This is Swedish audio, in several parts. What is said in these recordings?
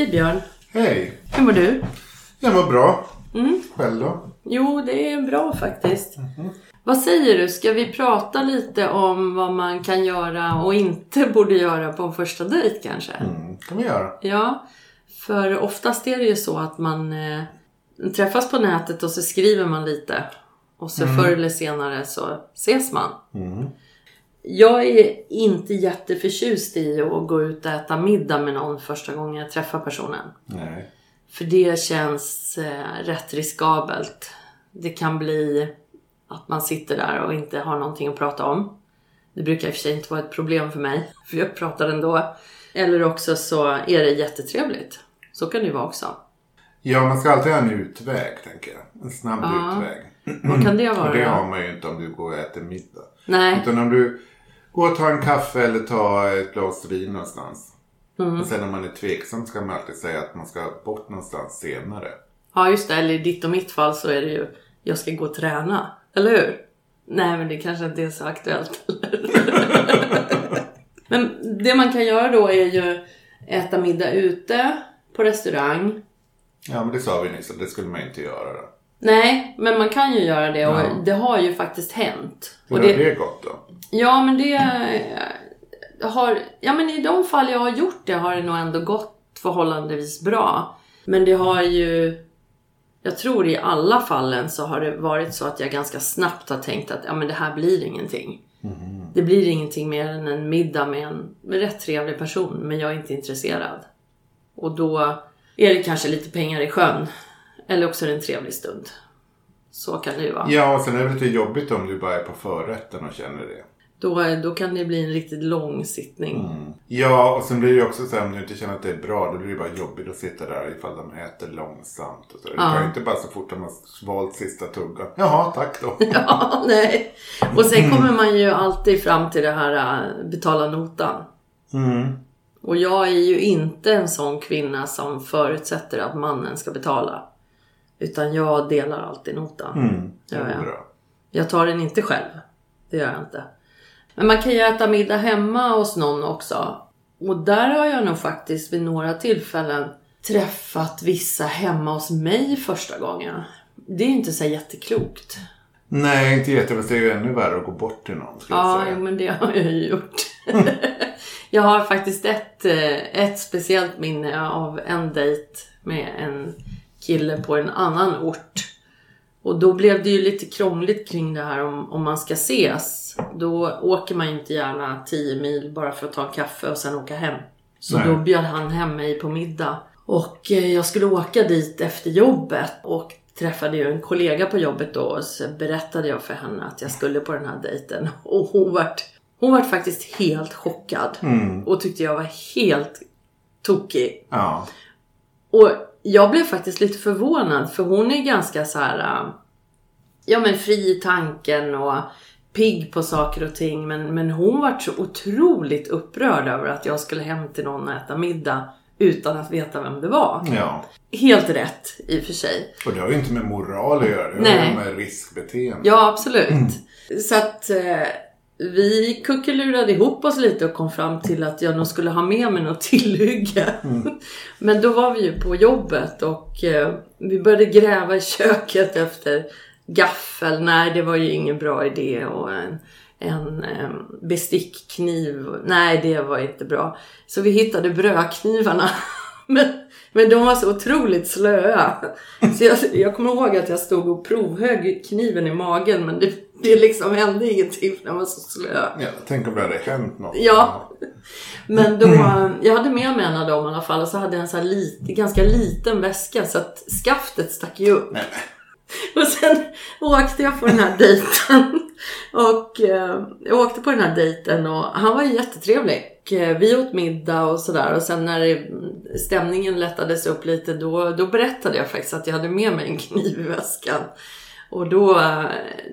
Hej Björn. Hej! Hur mår du? Jag mår bra. Mm. Själv då? Jo, det är bra faktiskt. Vad säger du? Ska vi prata lite om vad man kan göra och inte borde göra på en första dejt kanske? Mm, kan vi göra. Ja, för oftast är det ju så att man eh, träffas på nätet och så skriver man lite. Och så förr eller senare så ses man. Mm. Jag är inte jätteförtjust i att gå ut och äta middag med någon första gången jag träffar personen. Nej. För det känns eh, rätt riskabelt. Det kan bli att man sitter där och inte har någonting att prata om. Det brukar i och för sig inte vara ett problem för mig, för jag pratar ändå. Eller också så är det jättetrevligt. Så kan det ju vara också. Ja, man ska alltid ha en utväg, tänker jag. En snabb Ja. utväg. Vad kan det vara Och det har man ju inte om du går och äter middag. Nej, Utan om du går och tar en kaffe eller tar ett glas vin någonstans. Mm. Och sen när man är tveksam ska man alltid säga att man ska bort någonstans senare. ja just det. Eller i ditt och mitt fall så är det ju jag ska gå och träna. Eller hur? Nej, men det kanske inte är så aktuellt. men det man kan göra då är ju äta middag ute på restaurang. Ja, men det sa vi nyss att det skulle man inte göra då. Nej, men man kan ju göra det och Ja. det har ju faktiskt hänt. Hur Och har det, det gått då? ja, men det eh, har... Ja, men i de fall jag har gjort det har det nog ändå gått förhållandevis bra. Men det har ju... Jag tror i alla fallen så har det varit så att jag ganska snabbt har tänkt att ja, men det här blir ingenting. Det blir ingenting mer än en middag med en med rätt trevlig person, men jag är inte intresserad. Och då är det kanske lite pengar i sjön. Eller också är det en trevlig stund. Så kan det ju vara. Ja, och sen är det lite jobbigt om du bara är på förrätten och känner det. Då, då kan det bli en riktigt lång sittning. Ja, och sen blir det ju också så här om du inte känner att det är bra. Då blir det bara jobbigt att sitta där ifall de äter långsamt. Och så. Ja. kan ju inte bara så fort de har svalt sista tuggan. Jaha, tack då. Ja, nej. Och sen kommer man ju alltid fram till det här äh, betala notan. Mm. Och jag är ju inte en sån kvinna som förutsätter att mannen ska betala. Utan jag delar alltid notan. Mm. Det är ja. bra. Jag tar den inte själv. Det gör jag inte. Men man kan ju äta middag hemma hos någon också. Och där har jag nog faktiskt vid några tillfällen träffat vissa hemma hos mig första gången. Det är ju inte så jätteklokt. Nej, inte jättebra. Det är ju ännu värre att gå bort till någon. Ja, jag säga. men det har jag ju gjort. jag har faktiskt ett, eh, ett speciellt minne av en dejt med en kille på en annan ort. Och då blev det ju lite krångligt kring det här om, om man ska ses. Då åker man ju inte gärna 10 mil bara för att ta en kaffe och sen åka hem. Så Nej. då bjöd han hem mig på middag. Och eh, jag skulle åka dit efter jobbet och träffade ju en kollega på jobbet då och så berättade jag för henne att jag skulle på den här dejten. Och hon vart, hon vart faktiskt helt chockad. Och tyckte jag var helt tokig. Ja. Och jag blev faktiskt lite förvånad för hon är ganska så här, äh, ja men fri i tanken och pigg på saker och ting. Men, men hon var så otroligt upprörd över att jag skulle hem till någon och äta middag utan att veta vem det var. ja. Helt rätt i och för sig. Och det har ju inte med moral att göra. Det har ju med riskbeteende. Ja, absolut. Så att eh, vi kuckelurade ihop oss lite och kom fram till att jag nog skulle ha med mig något tillhygge. Men då var vi ju på jobbet och eh, vi började gräva i köket efter gaffel. Nej, det var ju ingen bra idé. Och en, en eh, bestickkniv. Nej, det var inte bra. Så vi hittade brödknivarna. Men, men de var så otroligt slöa. Så jag, jag kommer ihåg att jag stod och provhögg kniven i magen men det, det liksom hände ingenting för den var så slö. Ja, tänk om det hade hänt något. Ja. Men då, jag hade med mig en av dem i alla fall och så hade jag en så här lit, ganska liten väska så att skaftet stack ju upp. Nej, Och sen åkte jag på den här dejten. Och eh, jag åkte på den här dejten och han var jättetrevlig. Eh, Vi åt middag och sådär och sen när stämningen lättades upp lite då, då berättade jag faktiskt att jag hade med mig en kniv i väskan. Och då,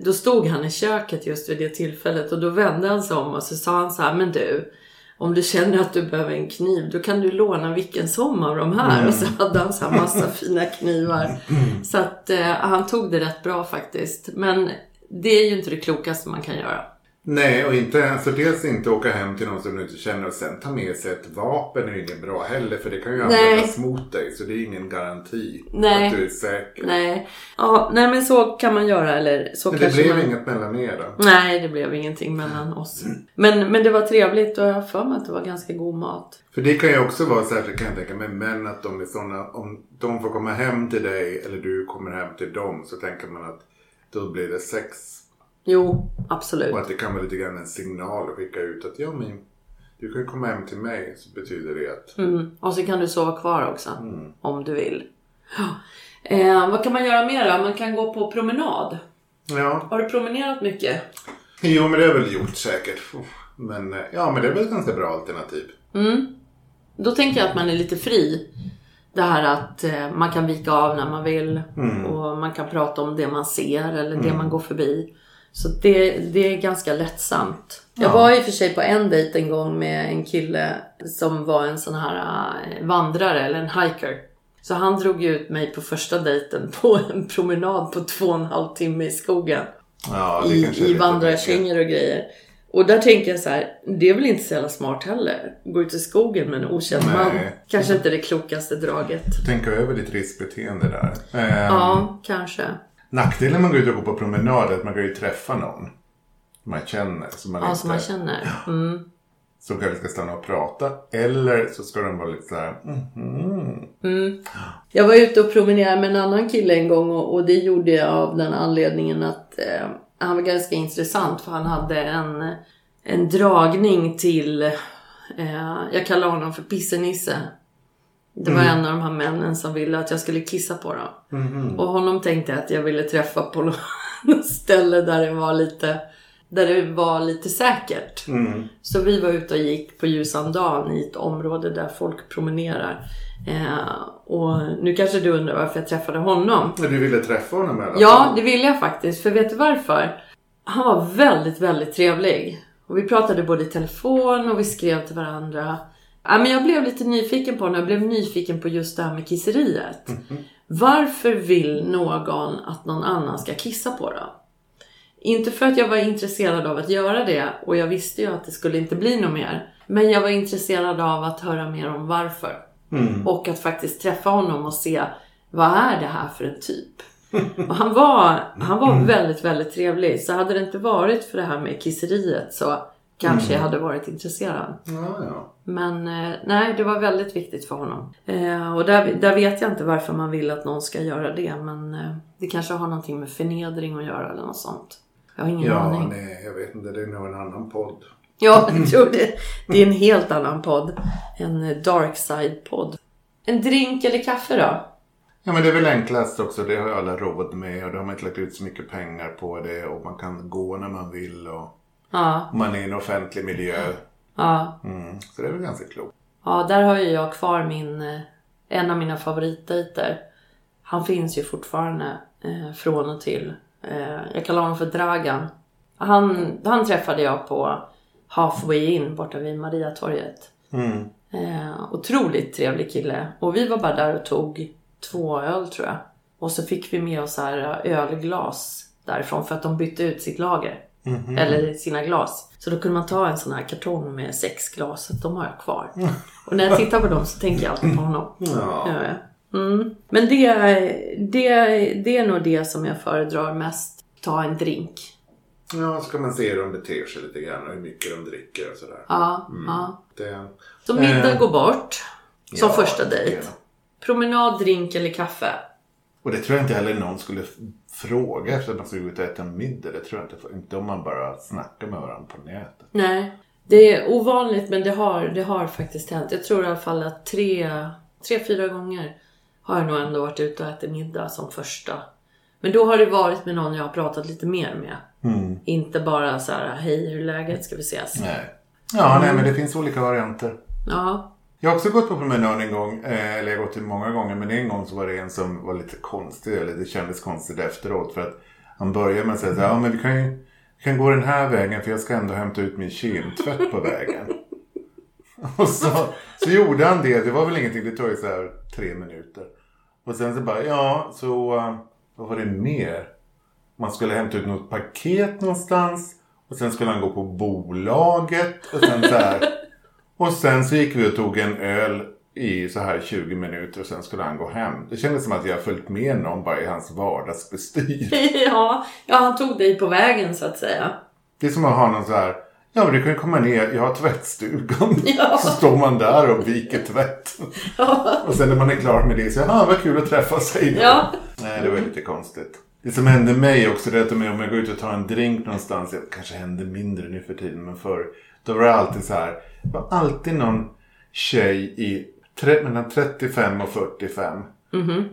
då stod han i köket just vid det tillfället och då vände han sig om och så sa han så här, men du, om du känner att du behöver en kniv, då kan du låna vilken som av de här. Och så hade han så här massa fina knivar. Så att eh, han tog det rätt bra faktiskt. Men det är ju inte det klokaste man kan göra. Nej, och inte, alltså dels inte åka hem till någon som du inte känner och sen ta med sig ett vapen är ju inget bra heller för det kan ju Nej. användas mot dig så det är ingen garanti Nej. att du är säker. Nej. Ja, nej men så kan man göra eller så Men det blev man... inget mellan er då? Nej, det blev ingenting mellan oss. Men, men det var trevligt och jag har för mig att det var ganska god mat. För det kan ju också vara särskilt kan jag tänka mig män att de är sådana, om de får komma hem till dig eller du kommer hem till dem så tänker man att då blir det sex. Jo, absolut. Och att det kan vara lite grann en signal att skicka ut att ja men du kan komma hem till mig så betyder det att Mm. Och så kan du sova kvar också. Om du vill. Eh, vad kan man göra mer då? Man kan gå på promenad. ja, Har du promenerat mycket? jo men det har jag väl gjort säkert. Men eh, ja men det är väl ett ganska bra alternativ. Mm. Då tänker jag att man är lite fri. Det här att eh, man kan vika av när man vill. Och man kan prata om det man ser eller det man går förbi. Så det, det är ganska lättsamt. Jag Ja. var i och för sig på en dejt en gång med en kille som var en sån här eh, vandrare eller en hiker. Så han drog ut mig på första dejten på en promenad på två och en halv timme i skogen. Ja, I, i vandrarkängor och grejer. Och där tänker jag så här, det är väl inte så jävla smart heller. Gå ut i skogen med en okänd Nej. man. Kanske inte det klokaste draget. Tänka över ditt riskbeteende där. Eh, Ja, kanske. Nackdelen med att gå ut och gå på promenad är att man kan ju träffa någon. Man känner. Som man Ja, inte, som man känner. Mm. Som kanske ska stanna och prata. Eller så ska de vara lite så här. mhm. Jag var ute och promenerade med en annan kille en gång och, och det gjorde jag av den anledningen att eh, han var ganska intressant för han hade en, en dragning till, eh, jag kallar honom för pissenisse. Det var en av de här männen som ville att jag skulle kissa på dem. Och honom tänkte jag att jag ville träffa på något ställe där det var lite, där det var lite säkert. Mm. Så vi var ute och gick på ljusan dagen i ett område där folk promenerar. Eh, och nu kanske du undrar varför jag träffade honom. Men du ville träffa honom alla Ja, det ville jag faktiskt. För vet du varför? Han var väldigt, väldigt trevlig. Och vi pratade både i telefon och vi skrev till varandra. Ja, men jag blev lite nyfiken på honom. Jag blev nyfiken på just det här med kisseriet. Varför vill någon att någon annan ska kissa på dem? Inte för att jag var intresserad av att göra det och jag visste ju att det skulle inte bli något mer. Men jag var intresserad av att höra mer om varför. Och att faktiskt träffa honom och se vad är det här för en typ? Och han var, han var väldigt, väldigt trevlig. Så hade det inte varit för det här med kisseriet så kanske jag hade varit intresserad. Ja, ja. Men eh, nej, det var väldigt viktigt för honom. Eh, och där, där vet jag inte varför man vill att någon ska göra det. Men eh, det kanske har någonting med förnedring att göra eller något sånt. Jag har ingen Ja, aning. nej, jag vet inte. Det är nog en annan podd. Ja, jag tror det. Det är en helt annan podd. En dark side-podd. En drink eller kaffe då? Ja, men det är väl enklast också. Det har alla råd med och då har man inte lagt ut så mycket pengar på det och man kan gå när man vill och Ja, man är i en offentlig miljö. ja. Mm. Så det är väl ganska klokt. Ja, där har ju jag kvar min, eh, en av mina favoritdejter. Han finns ju fortfarande eh, från och till. Eh, jag kallar honom för Dragan. Han, han träffade jag på Halfway In borta vid Mariatorget. Mm. Eh, otroligt trevlig kille. Och vi var bara där och tog två öl tror jag. Och så fick vi med oss här eh, ölglas därifrån för att de bytte ut sitt lager. Eller sina glas. Så då kunde man ta en sån här kartong med sex glas. De har jag kvar. Och när jag tittar på dem så tänker jag alltid på honom. Ja. Mm. Men det, det, det är nog det som jag föredrar mest. Ta en drink. Ja, så kan man se hur de beter sig lite grann och hur mycket de dricker och sådär. Ja, ja. Det, Så middag Eh. går bort. Som Ja, första dejt. Promenad, drink eller kaffe. och det tror jag inte heller någon skulle fråga efter att man ska gå ut och äta middag. Det tror jag inte. Inte om man bara snackar med varandra på nätet. Nej, det är ovanligt men det har, det har faktiskt hänt. Jag tror i alla fall att tre, tre, fyra gånger har jag nog ändå varit ute och ätit middag som första. Men då har det varit med någon jag har pratat lite mer med. Inte bara så här, hej hur är läget, ska vi ses? Nej. Ja, nej men det finns olika varianter. Ja, jag har också gått på promenad en gång, eh, eller jag har gått till många gånger, men en gång så var det en som var lite konstig, eller det kändes konstigt efteråt för att han började med att säga så här, ja men vi kan ju vi kan gå den här vägen för jag ska ändå hämta ut min kemtvätt på vägen. Och så, så gjorde han det, det var väl ingenting, det tog ju så här tre minuter. Och sen så bara, ja så, eh, vad var det mer? Man skulle hämta ut något paket någonstans Och sen skulle han gå på bolaget. Och sen så här. Och sen så gick vi och tog en öl i så här 20 minuter och sen skulle han gå hem. Det kändes som att jag följt med någon bara i hans vardagsbestyr. ja, ja, han tog dig på vägen så att säga. Det är som att ha någon så här. Ja men du kan komma ner, jag har tvättstugan. Ja. Så står man där och viker tvätt. Ja. Och sen när man är klar med det så, ja vad kul att träffas, hej då. Ja. Nej, det var lite konstigt. Det som hände mig också, det är att om jag om jag går ut och tar en drink någonstans, det kanske händer mindre nu för tiden, men förr, då var det alltid så här, det var alltid någon tjej i tre, mellan 35 och 45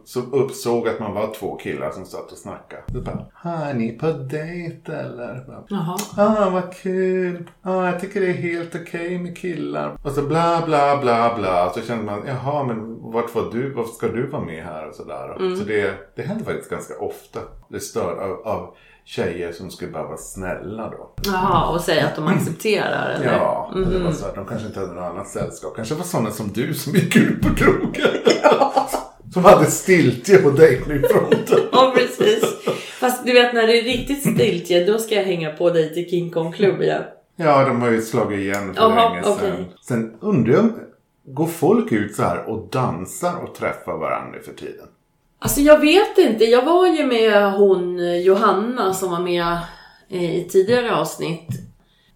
som uppsåg att man var två killar som satt och snackade. Då bara, "Ah, är ni på dejt eller? Jaha. Ah, vad kul. Ah, jag tycker det är helt okej med killar. Och så bla, bla, bla, bla. Så kände man, jaha, men vart var du? Varför ska du vara med här? Och sådär. Så det, det hände faktiskt ganska ofta. Det stör av, av tjejer som skulle bara vara snälla då. Jaha, och säga att de accepterar eller? Ja, och det var så att de kanske inte hade något annat sällskap. Kanske var sådana som du som gick ut på krogen. Som hade stiltje på dejtingfronten. Ja, precis. Fast du vet när det är riktigt stiltje, då ska jag hänga på dig till King Kong Club igen. Ja, de har ju slagit igen för Jaha, länge sedan. okej. Sen undrar jag, går folk ut så här och dansar och träffar varandra för tiden? Alltså jag vet inte. Jag var ju med hon Johanna som var med eh, i tidigare avsnitt.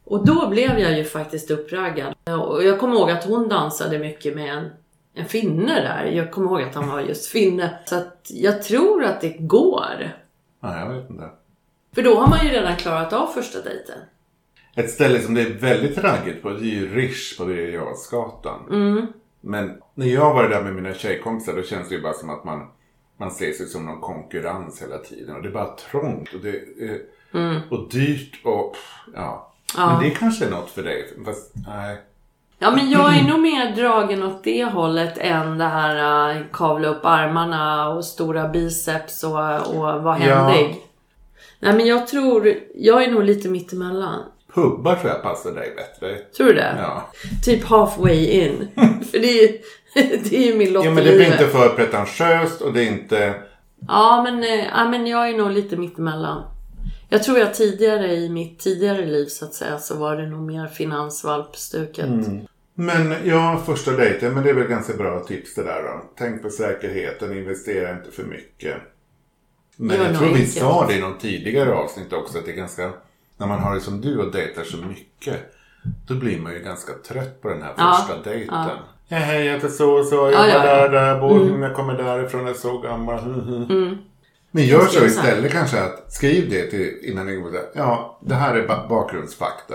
Och då blev jag ju faktiskt uppraggad. Och jag kommer ihåg att hon dansade mycket med en, en finne där. Jag kommer ihåg att han var just finne. Så att jag tror att det går. Nej, jag vet inte. För då har man ju redan klarat av första dejten. Ett ställe som det är väldigt raggigt på det är ju Rish på Birger. Mm. Men när jag var där med mina tjejkompisar då känns det ju bara som att man, man ser sig som någon konkurrens hela tiden. Och det är bara trångt och, det är, och dyrt och ja. Mm. Ja. Men det kanske är något för dig. Fast nej. Ja men jag är nog mer dragen åt det hållet än det här uh, kavla upp armarna och stora biceps och, och vara Ja. händig. Nej men jag tror, jag är nog lite mittemellan. Pubbar tror jag passar dig bättre. Tror du det? Ja. Typ halfway in. För det är det är ju min lott ja men det blir inte för pretentiöst och det är inte... Ja men, eh, ja men jag är nog lite mittemellan. Jag tror jag tidigare i mitt tidigare liv så att säga så var det nog mer finansvalpstuket. Mm. Men ja, första dejten, men det är väl ganska bra tips det där då. Tänk på säkerheten, investera inte för mycket. Men jag tror vi enkelt. sa det i någon tidigare avsnitt också att det är ganska, när man har det som du och dejtar så mycket, då blir man ju ganska trött på den här Ja, första dejten. ja. Ja, hej, jag heter så och så, jag Ja, var ja, ja. där, där, bor, jag kommer därifrån, jag är så gammal. Men gör Jag så istället kanske att skriv det till, innan ni går där. Ja, det här är ba- bakgrundsfakta.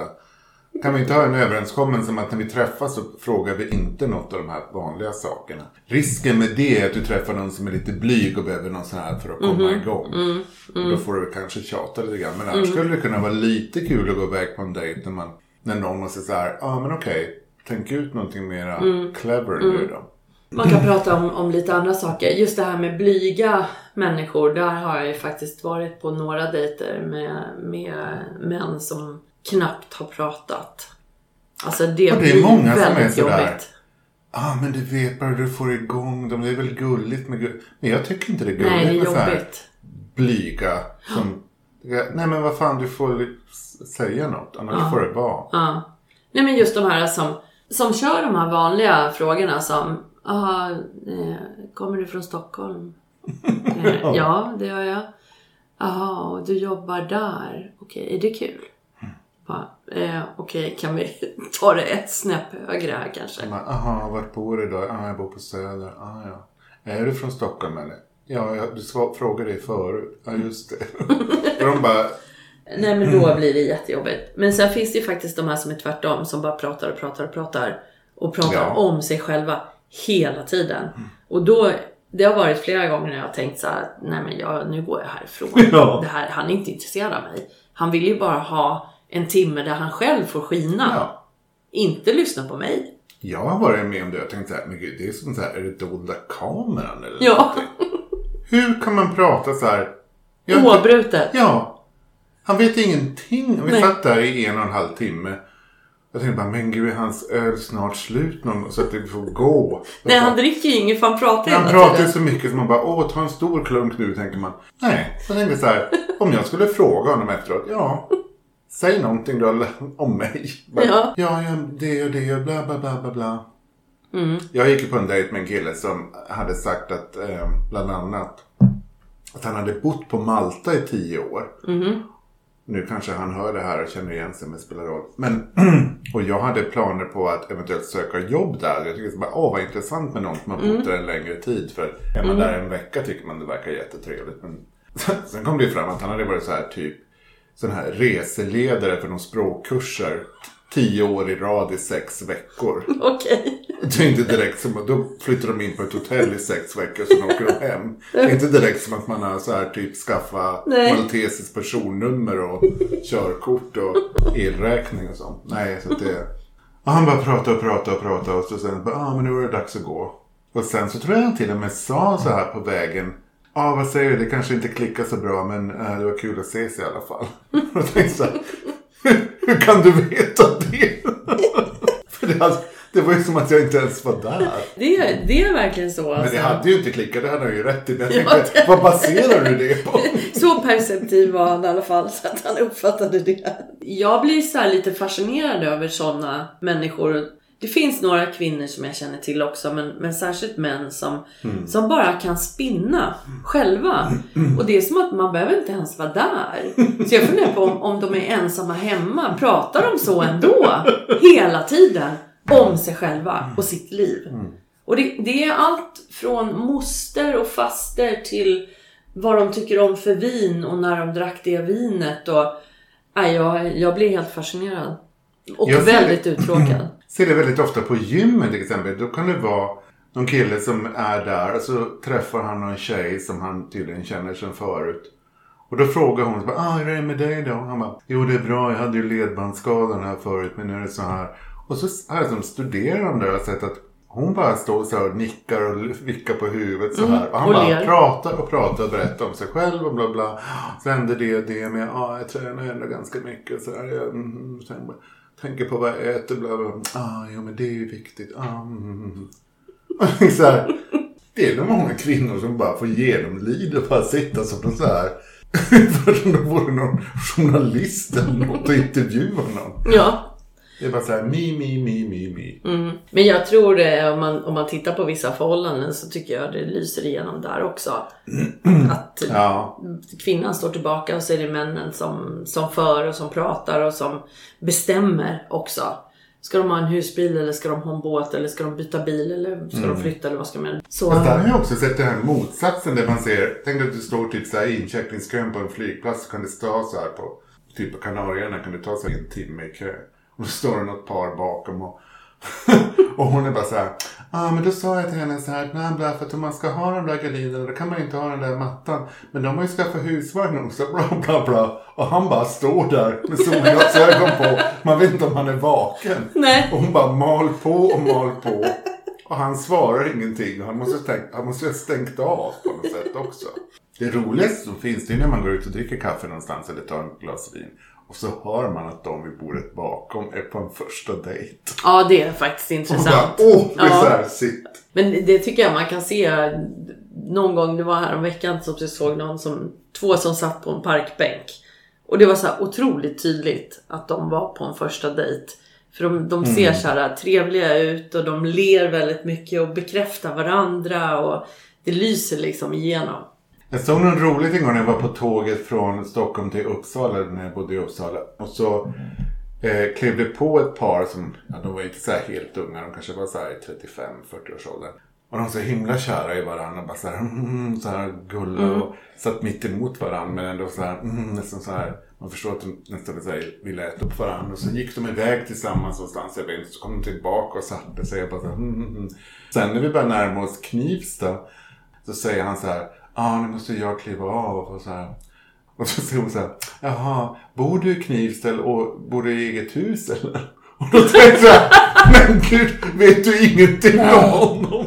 Kan vi inte ha en överenskommelse om att när vi träffas så frågar vi inte något av de här vanliga sakerna. Risken med det är att du träffar någon som är lite blyg och behöver någon sån här för att komma Mhm. igång. Mm, Och då får du kanske tjata lite grann. Men annars skulle det kunna vara lite kul att gå iväg på en dejt när, man, när någon måste säga så här, ja ah, men okej, tänk ut någonting mera Mm. clever nu då. Man kan prata om, om lite andra saker. Just det här med blyga människor. Där har jag ju faktiskt varit på några dejter med, med män som knappt har pratat. Alltså det, Och det är blir många som väldigt är sådär. jobbigt. Ja ah, men du vet bara du får igång dem. Det är väl gulligt med gu- Men jag tycker inte det är gulligt Nej, det är med jobbigt. blyga. Som, nej men vad fan du får säga något. Annars får det vara. Ja. Nej men just de här som, som kör de här vanliga frågorna som ah, eh, Kommer du från Stockholm? eh, ja, det gör jag. Jaha, och du jobbar där. Okej, är det kul? Bara, Eh, Okej, kan vi ta det ett snäpp högre här kanske? Man, Aha, vart bor du då? Ah, jag bor på Söder. Ah, ja. Är du från Stockholm eller? Ja, jag, du frågade det förut. Ja, just det. De bara, Nej men då blir det jättejobbigt. Men sen finns det ju faktiskt de här som är tvärtom. Som bara pratar och pratar och pratar. Och pratar Ja. om sig själva hela tiden. Och då, det har varit flera gånger när jag har tänkt så här. Nej men jag, nu går jag härifrån. Ja. Det här, han är inte intresserad av mig. Han vill ju bara ha en timme där han själv får skina. ja. Inte lyssna på mig. Jag har varit med om det och tänkt så här, men gud, det är som så här, är det dolda kameran eller Ja. någonting? Hur kan man prata så här? Jag Oavbrutet. Ja. Han vet ingenting. Vi Nej. satt där i en och en halv timme. Jag tänkte bara, men gud är hans öl snart slut någon, så att vi får gå? Nej han dricker ju inget för han pratar han hela pratar ju så mycket som man bara, åh ta en stor klunk nu, tänker man. Nej, jag tänkte så här, om jag skulle fråga honom efteråt, ja. säg någonting då om mig. Bara, Ja. ja, det och det och bla bla bla bla bla. Mm. Jag gick på en dejt med en kille som hade sagt att eh, bland annat att han hade bott på Malta i tio år. Mhm. Nu kanske han hör det här och känner igen sig men det spelar roll. Men, och jag hade planer på att eventuellt söka jobb där. Jag tycker så bara, åh vad intressant med någon som har bott Mm. där en längre tid. För är man där en vecka tycker man det verkar jättetrevligt. Men sen kom det ju fram att han hade varit så här typ sån här reseledare för någon språkkurser. Tio år i rad i sex veckor. Okej. Det är inte direkt som att då flyttar de in på ett hotell i sex veckor sen åker de hem. Det är inte direkt som att man har så här typ skaffa Nej. maltesiskt personnummer och körkort och elräkning och sånt. Nej, så att det... Och han bara pratade och pratade och pratade och så sen bara, ah men nu är det dags att gå. Och sen så tror jag han till och med sa så här på vägen. Ja, ah, vad säger du? Det kanske inte klickar så bra men eh, det var kul att ses i alla fall. Och tänkte så här, hur kan du veta det? För det, hade, det var ju som att jag inte ens var där. Det, är- det är verkligen så. Men Alltså. det hade ju inte klickat, det hade han ju rätt i. Men jag Ja, tänkte, det- vad baserar du det på? Så perceptiv var han i alla fall så att han uppfattade det. Jag blir så här lite fascinerad över sådana människor. Det finns några kvinnor som jag känner till också men, men särskilt män som, som bara kan spinna själva. Och det är som att man behöver inte ens vara där. Så jag funderar på om, om de är ensamma hemma. Pratar de så ändå? Hela tiden. Om sig själva och sitt liv. Och det, det är allt från moster och faster till vad de tycker om för vin och när de drack det vinet. Och, nej, jag, jag blir helt fascinerad. Och Jag väldigt uttråkad. Ser det väldigt ofta på gymmen till exempel. Då kan det vara någon kille som är där och så träffar han någon tjej som han tydligen känner sedan förut. Och då frågar hon, ah, hur är det med dig då? Han bara, jo det är bra, jag hade ju ledbandsskadan här förut men nu är det så här. Och så har jag som studerar de där och sett att hon bara står så här och nickar och vickar på huvudet så här. Och han och bara ler. pratar och pratar och berättar om sig själv och bla bla. Så hände det och det med, ja jag tränar ändå ganska mycket så här. Mm, tänker på vad jag äter, bla bla. Ah, jo men det är ju viktigt. Ah, mm. mm, mm, mm. Så här, det är nog många kvinnor som bara får genomlida och bara sitta som de så här. För som de vore någon journalist eller något och intervjua någon. Ja. Det är bara så här, mi, mi, mi, mi, mi. Mm. Men jag tror det, om man, om man tittar på vissa förhållanden så tycker jag det lyser igenom där också. Att Ja, kvinnan står tillbaka och så är det männen som, som för och som pratar och som bestämmer också. Ska de ha en husbil eller ska de ha en båt eller ska de byta bil eller ska de flytta eller vad ska de göra? Så, Fast där har jag också sett den här motsatsen där man ser, tänk att du står typ så här i incheckningskön på en flygplats så kan det stå så här på, typ på Kanarieöarna kan det ta så en timme i kö. Och då står det något par bakom och, och hon är bara så här, ja ah, men då sa jag till henne så här, bla, för att om man ska ha de där gardinerna då kan man ju inte ha den där mattan. Men de har ju skaffat husvagn också, bla bla bla. Och han bara står där med solglasögon på, man vet inte om han är vaken. Nej. Och hon bara mal på och mal på. Och han svarar ingenting. Och han måste, stängt, han måste ha stängt av på något sätt också. Det roligaste som finns det är när man går ut och dricker kaffe någonstans eller tar en glas vin. Och så hör man att de vid bordet bakom är på en första dejt. ja, det är faktiskt Och bara, intressant. åh, det är Ja. så här, sitt. Men det tycker jag man kan se någon gång, det var här om veckan som jag såg någon som, två som satt på en parkbänk. Och det var så här otroligt tydligt att de var på en första dejt. För de, de ser så här trevliga ut och de ler väldigt mycket och bekräftar varandra och det lyser liksom igenom. Jag såg något roligt en gång när jag var på tåget från Stockholm till Uppsala, när jag bodde i Uppsala. Och så eh, klev det på ett par som, ja, de var inte så här helt unga, de kanske var så här i 35-40 års åldern. Och de var så himla kära i varandra, bara så här, mm, så här gulla och satt mitt emot varandra men ändå så här, mm, nästan så här. Man förstår att de nästan så här, ville äta upp varandra. Och så gick de iväg tillsammans någonstans, jag vet inte, så kom de tillbaka och satte sig och bara så här, mm, mm, mm. Sen när vi började närma oss Knivsta så säger han så här, ah, nu måste jag kliva av och så här. Och så säger hon så här, jaha, bor du i Knivsta och bor du i eget hus eller? Och då tänkte jag så här, men gud, vet du ingenting om honom?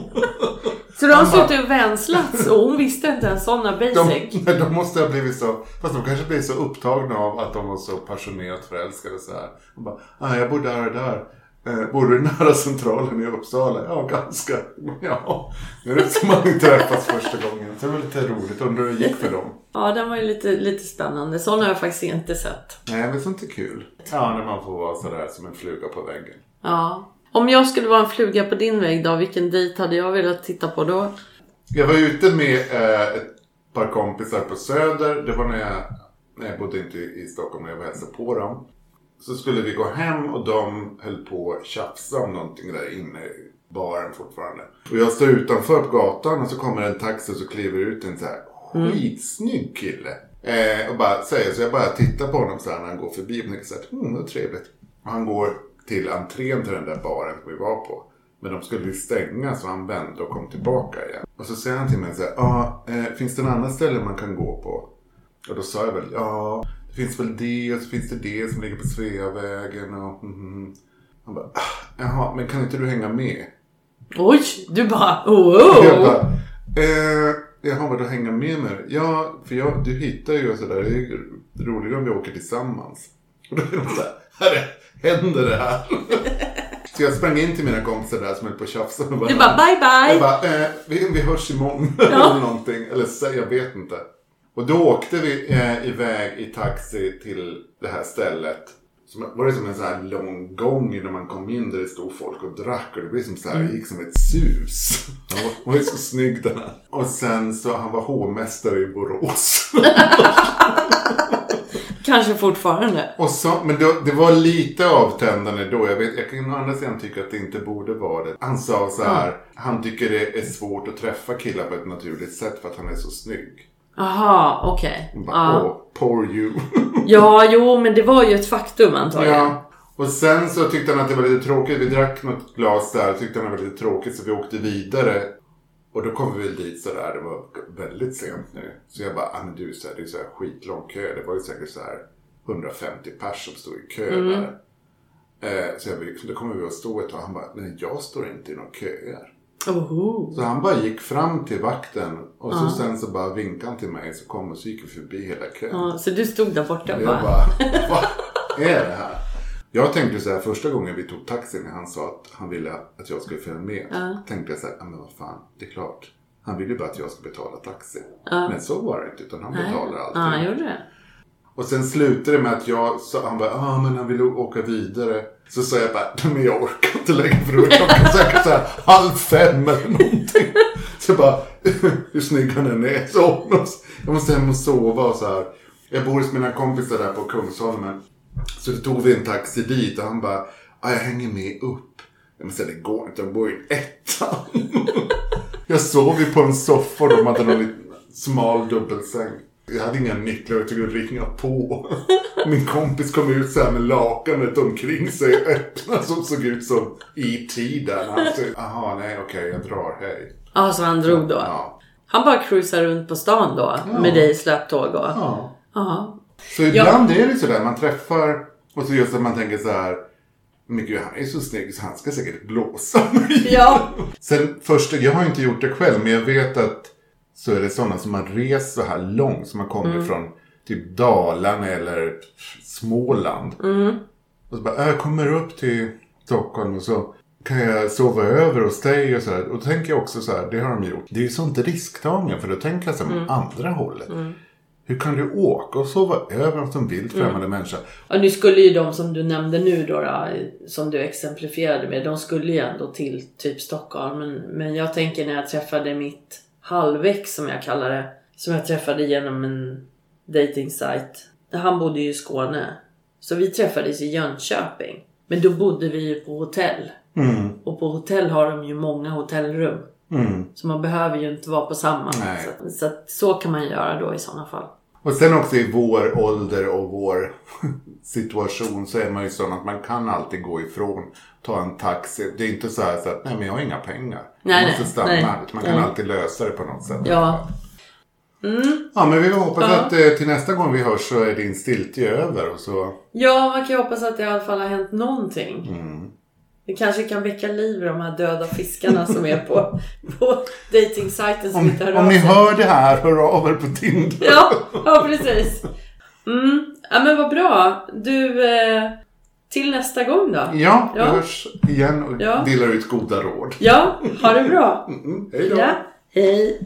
Så de har suttit och vänslats och hon visste inte ens sådana De, basic. nej, de måste ha blivit så, fast de kanske blev så upptagna av att de var så passionerat förälskade så här. De bara, ah, jag bor där och där. Eh, bor du nära centralen i Uppsala? Ja, ganska. Ja, det är det som man inte träffats första gången. Så det var lite roligt. Undrar hur det gick för dem. Ja, den var ju lite, lite spännande. Sådana har jag faktiskt inte sett. Nej, men sånt är kul. Ja, när man får vara sådär som en fluga på väggen. Ja. Om jag skulle vara en fluga på din vägg då, vilken dejt hade jag velat titta på då? Jag var ute med eh, ett par kompisar på Söder. Det var när jag, när jag bodde inte i Stockholm, när jag var hälsade på dem. Så skulle vi gå hem och de höll på att tjafsa om någonting där inne i baren fortfarande. Och jag står utanför på gatan och så kommer en taxi och så kliver ut en så här skitsnygg kille. Eh, och bara säger så jag bara tittar på honom så här när han går förbi och tänker så här, mm, vad trevligt. Och han går till entrén till den där baren som vi var på. Men de skulle ju stänga så han vände och kom tillbaka igen. Och så säger han till mig så här, ja, eh, finns det något annat ställe man kan gå på? Och då sa jag väl, ja, finns väl det och så finns det det som ligger på Sveavägen och mhm. Han bara, ah, jaha, men kan inte du hänga med? Oj, du bara Jag oh. bara, eh, jaha vadå hänga med mig? Ja, för jag, du hittar ju sådär, det är ju roligare om vi åker tillsammans. Och då är de såhär, herre, händer det här? Så jag sprang in till mina kompisar där som höll på och Du bara bye jag bye. bara, eh, vi, vi hörs imorgon eller någonting. Eller så, jag vet inte. Och då åkte vi eh, iväg i taxi till det här stället. Som, var det som en sån här lång gång innan man kom in där det stod folk och drack. Och det blev som så här, det gick som ett sus. Han var, var så snygg den här. Och sen så, han var hovmästare i Borås. Kanske fortfarande. Och så, men då, det var lite avtändande då. Jag, vet, jag kan å andra sidan tycka att det inte borde vara det. Han sa så här. Han tycker det är svårt att träffa killar på ett naturligt sätt för att han är så snygg. Aha, okej. Jag Bara. Åh, poor you. ja, jo, men det var ju ett faktum antagligen. ja. Och sen så tyckte han att det var lite tråkigt. Vi drack något glas där. Tyckte han det var lite tråkigt så vi åkte vidare. Och då kom vi väl dit sådär. Det var väldigt sent nu. Så jag bara, ah, men du, så här, det är så här skitlång kö. Det var ju säkert så här 150 pers som stod i kö Mm. där. Eh, så jag, bara, då kommer vi att stå ett tag. Han bara, nej jag står inte i någon köer. Oho. Så han bara gick fram till vakten. Och så sen så bara vinkade han till mig. Så kom och så gick förbi hela kön. Ja, så du stod där borta och Jag bara... bara, vad är det här? Jag tänkte så här första gången vi tog taxin när han sa att han ville att jag skulle följa med. Tänkte jag så här, "Ja, men vad fan, det är klart. Han ville bara att jag skulle betala taxi. Men så var det inte, utan han betalar Ja, allting. han gjorde det. Och sen slutade det med att jag sa, han bara, ah men han vill åka vidare. Så sa jag bara, men jag orkar inte längre för då är klockan säkert så här halv fem eller någonting. Så jag bara, hur snygg han än är. Så jag måste hem och sova och så här. Jag bor hos mina kompisar där på Kungsholmen. Så då tog vi en taxi dit och han bara, ah, jag hänger med upp. Jag måste säga, det går inte, de bor i ettan. Jag sov ju på en soffa och de hade någon liten smal dubbelsäng. Jag hade inga nycklar och jag skulle ringa på. Min kompis kom ut så här med lakanet omkring sig och öppnade som såg ut som E.T. där. Han sa, Jaha, nej okej, jag drar, hej. Ja, så han drog då. Ja. Han bara cruisar runt på stan då. Med dig i släptåg och... ja. Ja. Så ibland är det sådär, man träffar och så just att man tänker så här. Men gud, han är så snygg så han ska säkert blåsa mig. Ja. Sen första, jag har inte gjort det själv, men jag vet att så är det sådana som har rest så här långt, som har kommit från typ Dalarna eller Småland. Och så bara, jag kommer upp till Stockholm och så kan jag sova över hos dig och så här. Och då tänker jag också så här, det har de gjort. Det är ju sånt risktagande, för då tänker jag så här, andra hållet. Hur kan du åka och sova över hos en vilt främmande människa? Och nu skulle ju de som du nämnde nu då, då, som du exemplifierade med, de skulle ju ändå till typ Stockholm. Men, men jag tänker när jag träffade mitt halvex som jag kallar det, som jag träffade genom en dating. Han bodde ju i Skåne. Så vi träffades i Jönköping. Men då bodde vi ju på hotell. Och på hotell har de ju många hotellrum. Så man behöver ju inte vara på samma. Så, så, så kan man göra då i sådana fall. Och sen också i vår ålder och vår situation så är man ju sån att man kan alltid gå ifrån, ta en taxi. Det är inte så här så att nej men jag har inga pengar. Nej, jag måste nej, stanna. nej. Man kan Nej. alltid lösa det på något sätt. Ja, Ja men vi hoppas Ja. att eh, till nästa gång vi hörs så är din stiltje över och så. Ja, man kan ju hoppas att det i alla fall har hänt någonting. Mm. Det kanske kan väcka liv i de här döda fiskarna som är på, på dejtingsajten som Om, inte hör om ni hör det här, hör av er på Tinder. Ja, ja precis. Mm. Ja men vad bra. Du, eh, till nästa gång då. Ja, Ja. hörs igen och Ja. delar ut goda råd. Ja, ha det bra. Mm, hej då! Ja, hej.